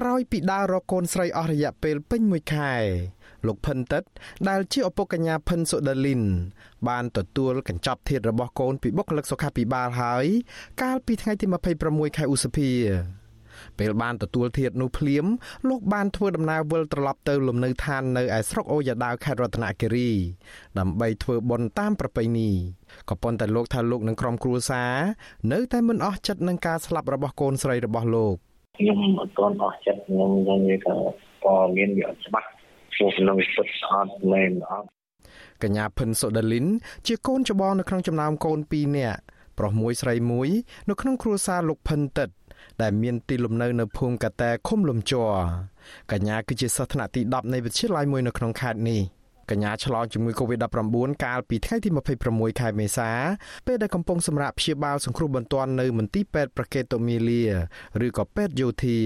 ក្រោយពីដើររកកូនស្រីអស់រយៈពេលពេញមួយខែលោកផិនតិត ដែលជាឪពុកកញ្ញាផិនសូដាលីន បានទទួលកញ្ចប់ធាតុរបស់កូនពីបុគ្គលិកសុខាភិបាលហើយ កាលពីថ្ងៃទី26ខែឧសភាពេលបានទទួលធាតុនោះភ្លាមលោកបានធ្វើដំណើរវិលត្រឡប់ទៅលំនៅឋាននៅឯស្រុកអូយ៉ាដាវខេត្តរតនគិរី ដើម្បីធ្វើបុណ្យតាមប្រពៃណីក៏ប៉ុន្តែលោកថាលោកនិងក្រុមគ្រួសារនៅតែមិនអស់ចិត្តនឹងការស្លាប់របស់កូនស្រីរបស់លោក ខ្ញុំអត់ទាន់អស់ចិត្តខ្ញុំខ្ញុំនិយាយថាព័ត៌មានវាអត់ច្បាស់ព្រោះក្នុងពិតអត់មែនអត់កញ្ញាភិនសូដាលីន ជាកូនច្បងនៅក្នុងចំណោមកូន2នាក់ប្រុសមួយស្រីមួយ នៅក្នុងគ្រួសារលោកភិនតិតដែលមានទីលំនៅនៅភូមិកាតែឃុំលំជ័រកញ្ញាគឺជាសិស្សថ្នាក់ទី10នៃវិទ្យាល័យមួយនៅក្នុងខេត្តនេះ កញ្ញាឆ្លងជំងឺ Covid-19 កាលពីថ្ងៃទី26ខែមេសា ពេលដែលកំពុងសម្រាប់ព្យាបាលសង្គ្រោះបន្ទាន់នៅមន្ទីរពេទ្យប្រកេតូមីលាឬក៏ពេទ្យយោធា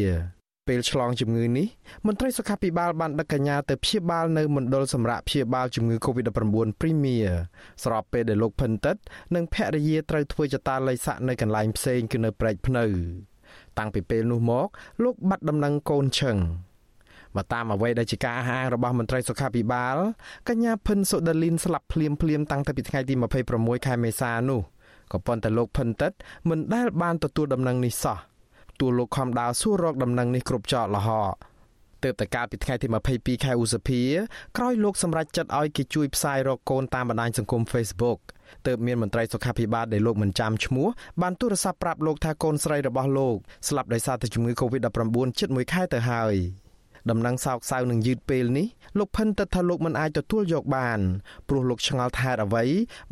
ពេលឆ្លងជំងឺនេះមន្ត្រីសុខាភិបាលបានដឹកកញ្ញាទៅព្យាបាលនៅមណ្ឌលសម្រាប់ព្យាបាលជំងឺ Covid-19 Premier ស្របពេលដែលលោកផិនតិតនិងភរិយាត្រូវធ្វើចតាល័យស័កនៅកន្លែងផ្សេងគឺនៅព្រែកភ្នៅ តាំងពីពេលនោះមក លោកបាត់ដំណឹងកូនឈឹង មកតាមអ្វីដែលជាការអះអាងរបស់មន្ត្រីសុខាភិបាលកញ្ញាផិនសូដាលីនស្លាប់ភ្លាមភ្លាមតាំងពីថ្ងៃទី26ខែមេសានោះក៏ប៉ុន្តែលោកផិនតិតមិនដែលបានទទួលដំណឹងនេះសោះទួលលោកខំដាវសួររកដំណឹងនេះគ្រប់ចោតលហកទើបតែកាលពីថ្ងៃទី22ខែឧសភាក្រោយលោកសម្រេចចិត្តឲ្យគេជួយផ្សាយរកកូនតាមបណ្ដាញសង្គម Facebook ទើបមានមន្ត្រីសុខាភិបាលដែលលោកមិនចាំឈ្មោះបានទូរស័ព្ទប្រាប់លោកថាកូនស្រីរបស់លោកស្លាប់ដោយសារតែជំងឺ Covid-19 ជិត1ខែទៅហើយ ដំណឹងសោកសៅនឹងយឺតពេលនេះលោកផិនទៅថាលោកមិនអាចទទួលយកបានព្រោះលោកឆ្ងល់ថាអ្វី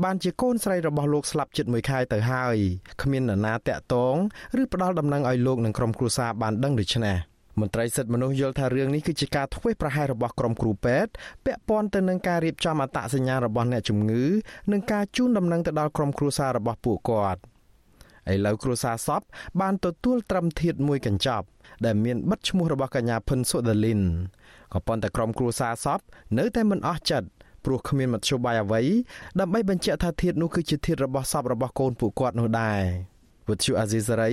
បានជាកូនស្រីរបស់លោកស្លាប់ជិត1ខែទៅហើយគ្មាននរណាតាក់ទងឬផ្ដល់ដំណឹងឲ្យលោកនិងក្រុមគ្រួសារបានដឹងដូច្នេះមន្ត្រីសិទ្ធិមនុស្សយល់ថារឿងនេះគឺជាការធ្វេសប្រហែសរបស់ក្រុមគ្រូពេទ្យពាក់ព័ន្ធទៅនឹងការរៀបចំអត្តសញ្ញាណរបស់អ្នកជំងឺនិងការជូនដំណឹងទៅដល់ក្រុមគ្រួសាររបស់ពួកគាត់ ឥឡូវគ្រួសារសពបានទទួលត្រឹមធាតមួយកញ្ចប់ ដែលមានបិទឈ្មោះរបស់កញ្ញាផិនសូដាលីនក៏ប៉ុន្តែក្រុមគ្រួសារសពនៅតែមិនអស់ចិត្តព្រោះគ្មានមធ្យោបាយអ្វីដើម្បីបញ្ជាក់ថាធាតនោះគឺជាធាតរបស់សពរបស់កូនពួកគាត់នោះដែរវិទ្យុអាស៊ីសេរី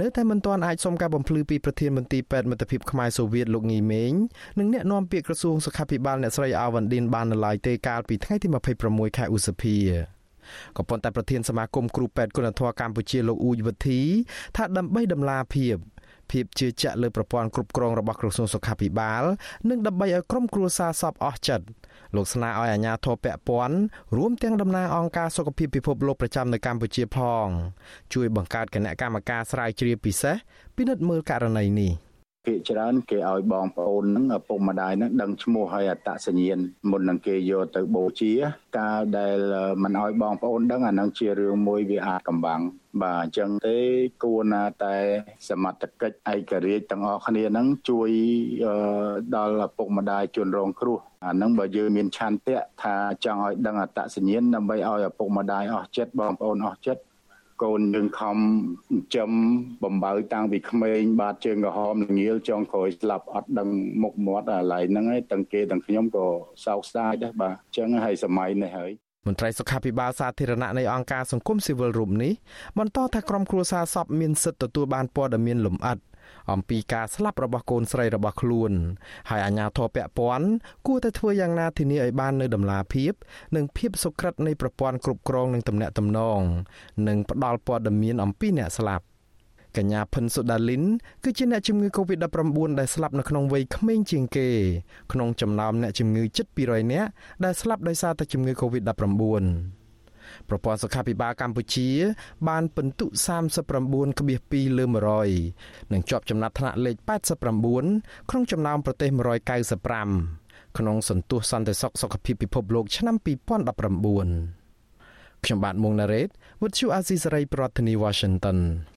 នៅតែមិនទាន់អាចសុំការបំភ្លឺពីប្រធានមន្ត្រីពេទ្យមិត្តភាពខ្មែរសូវៀតលោកងីមេងនិងអ្នកនាំពាក្យក្រសួងសុខាភិបាលអ្នកស្រីអាវ៉ាន់ឌិនបាននៅឡើយទេកាលពីថ្ងៃទី26ខែឧសភា ក៏ប៉ុន្តែប្រធានសមាគមគ្រូពេទ្យគុណធម៌កម្ពុជាលោកអ៊ូចវិធីថាដើម្បីដំឡាភាពភាពជឿជាក់លើប្រព័ន្ធគ្រប់គ្រងរបស់ក្រសួងសុខាភិបាល និងដើម្បីឲ្យក្រុមគ្រួសារសពអស់ចិត្តលោកស្នើឲ្យអាជ្ញាធរពាក់ព័ន្ធរួមទាំងតំណាងអង្គការសុខភាពពិភពលោកប្រចាំនៅកម្ពុជាផង ជួយបង្កើតគណៈកម្មការស្រាវជ្រាវពិសេសពិនិត្យមើលករណីនេះ។ ភាគច្រើនគេឲ្យបងប្អូនហ្នឹងឪពុកម្ដាយហ្នឹងដឹងឈ្មោះហើយអត្តសញ្ញាណមុននឹងគេយកទៅបូជា កាលដែលមិនឲ្យបងប្អូនដឹងអាហ្នឹងជារឿងមួយវាអាចកំបាំងបាទអញ្ចឹងទេគួរណាតែសមត្ថកិច្ចឯករាជ្យទាំងអស់គ្នាហ្នឹងជួយដល់ឪពុកម្ដាយជនរងគ្រោះអាហ្នឹងបើយើងមានឆន្ទៈថាចង់ឲ្យដឹងអត្តសញ្ញាណដើម្បីឲ្យឪពុកម្ដាយអស់ចិត្តបងប្អូនអស់ចិត្ត កូនយើងខំចិញ្ចឹមបំបើតាំងពីក្មេងបាទជើងក្រហមល្ងាលចងក្រោយស្លាប់អត់ដឹងមុខមាត់អាឡ័យហ្នឹងឯងទាំងគេទាំងខ្ញុំក៏សោកស្ដាយដែរបាទអញ្ចឹងហើយសម័យនេះហើយមន្ត្រីសុខាភិបាលសាធារណៈនៃអង្គការសង្គមស៊ីវិលរូបនេះបន្តថាក្រុមគ្រួសារសពមានសិទ្ធិទទួលបានព័ត៌មានលម្អិត អំពីការស្លាប់របស់កូនស្រីរបស់ខ្លួន ហើយអាជ្ញាធរពាក់ព័ន្ធគួរតែធ្វើយ៉ាងណាធានាឲ្យបាននូវដំណាភាព និងភាពសុក្រិតនៃប្រព័ន្ធគ្រប់គ្រងនិងទំនាក់ទំនង និងផ្ដល់ព័ត៌មានអំពីអ្នកស្លាប់កញ្ញាផិនសូដាលីនគឺជាអ្នកជំងឺ Covid-19 ដែលស្លាប់នៅក្នុងវ័យក្មេងជាងគេក្នុងចំណោមអ្នកជំងឺជិត200នាក់ដែលស្លាប់ដោយសារតែជំងឺ Covid-19 ប្រព័ន្ធសុខាភិបាលកម្ពុជា បានពិន្ទុ39.2លើ100និងជាប់ចំណាត់ថ្នាក់លេខ89ក្នុងចំណោមប្រទេស195ក្នុងសន្ទុះសន្តិសុខសុខភាពពិភពលោកឆ្នាំ2019ខ្ញុំបាទមុងណារ៉េត With you Azizi Saray ប្រធានាធិបតី Washington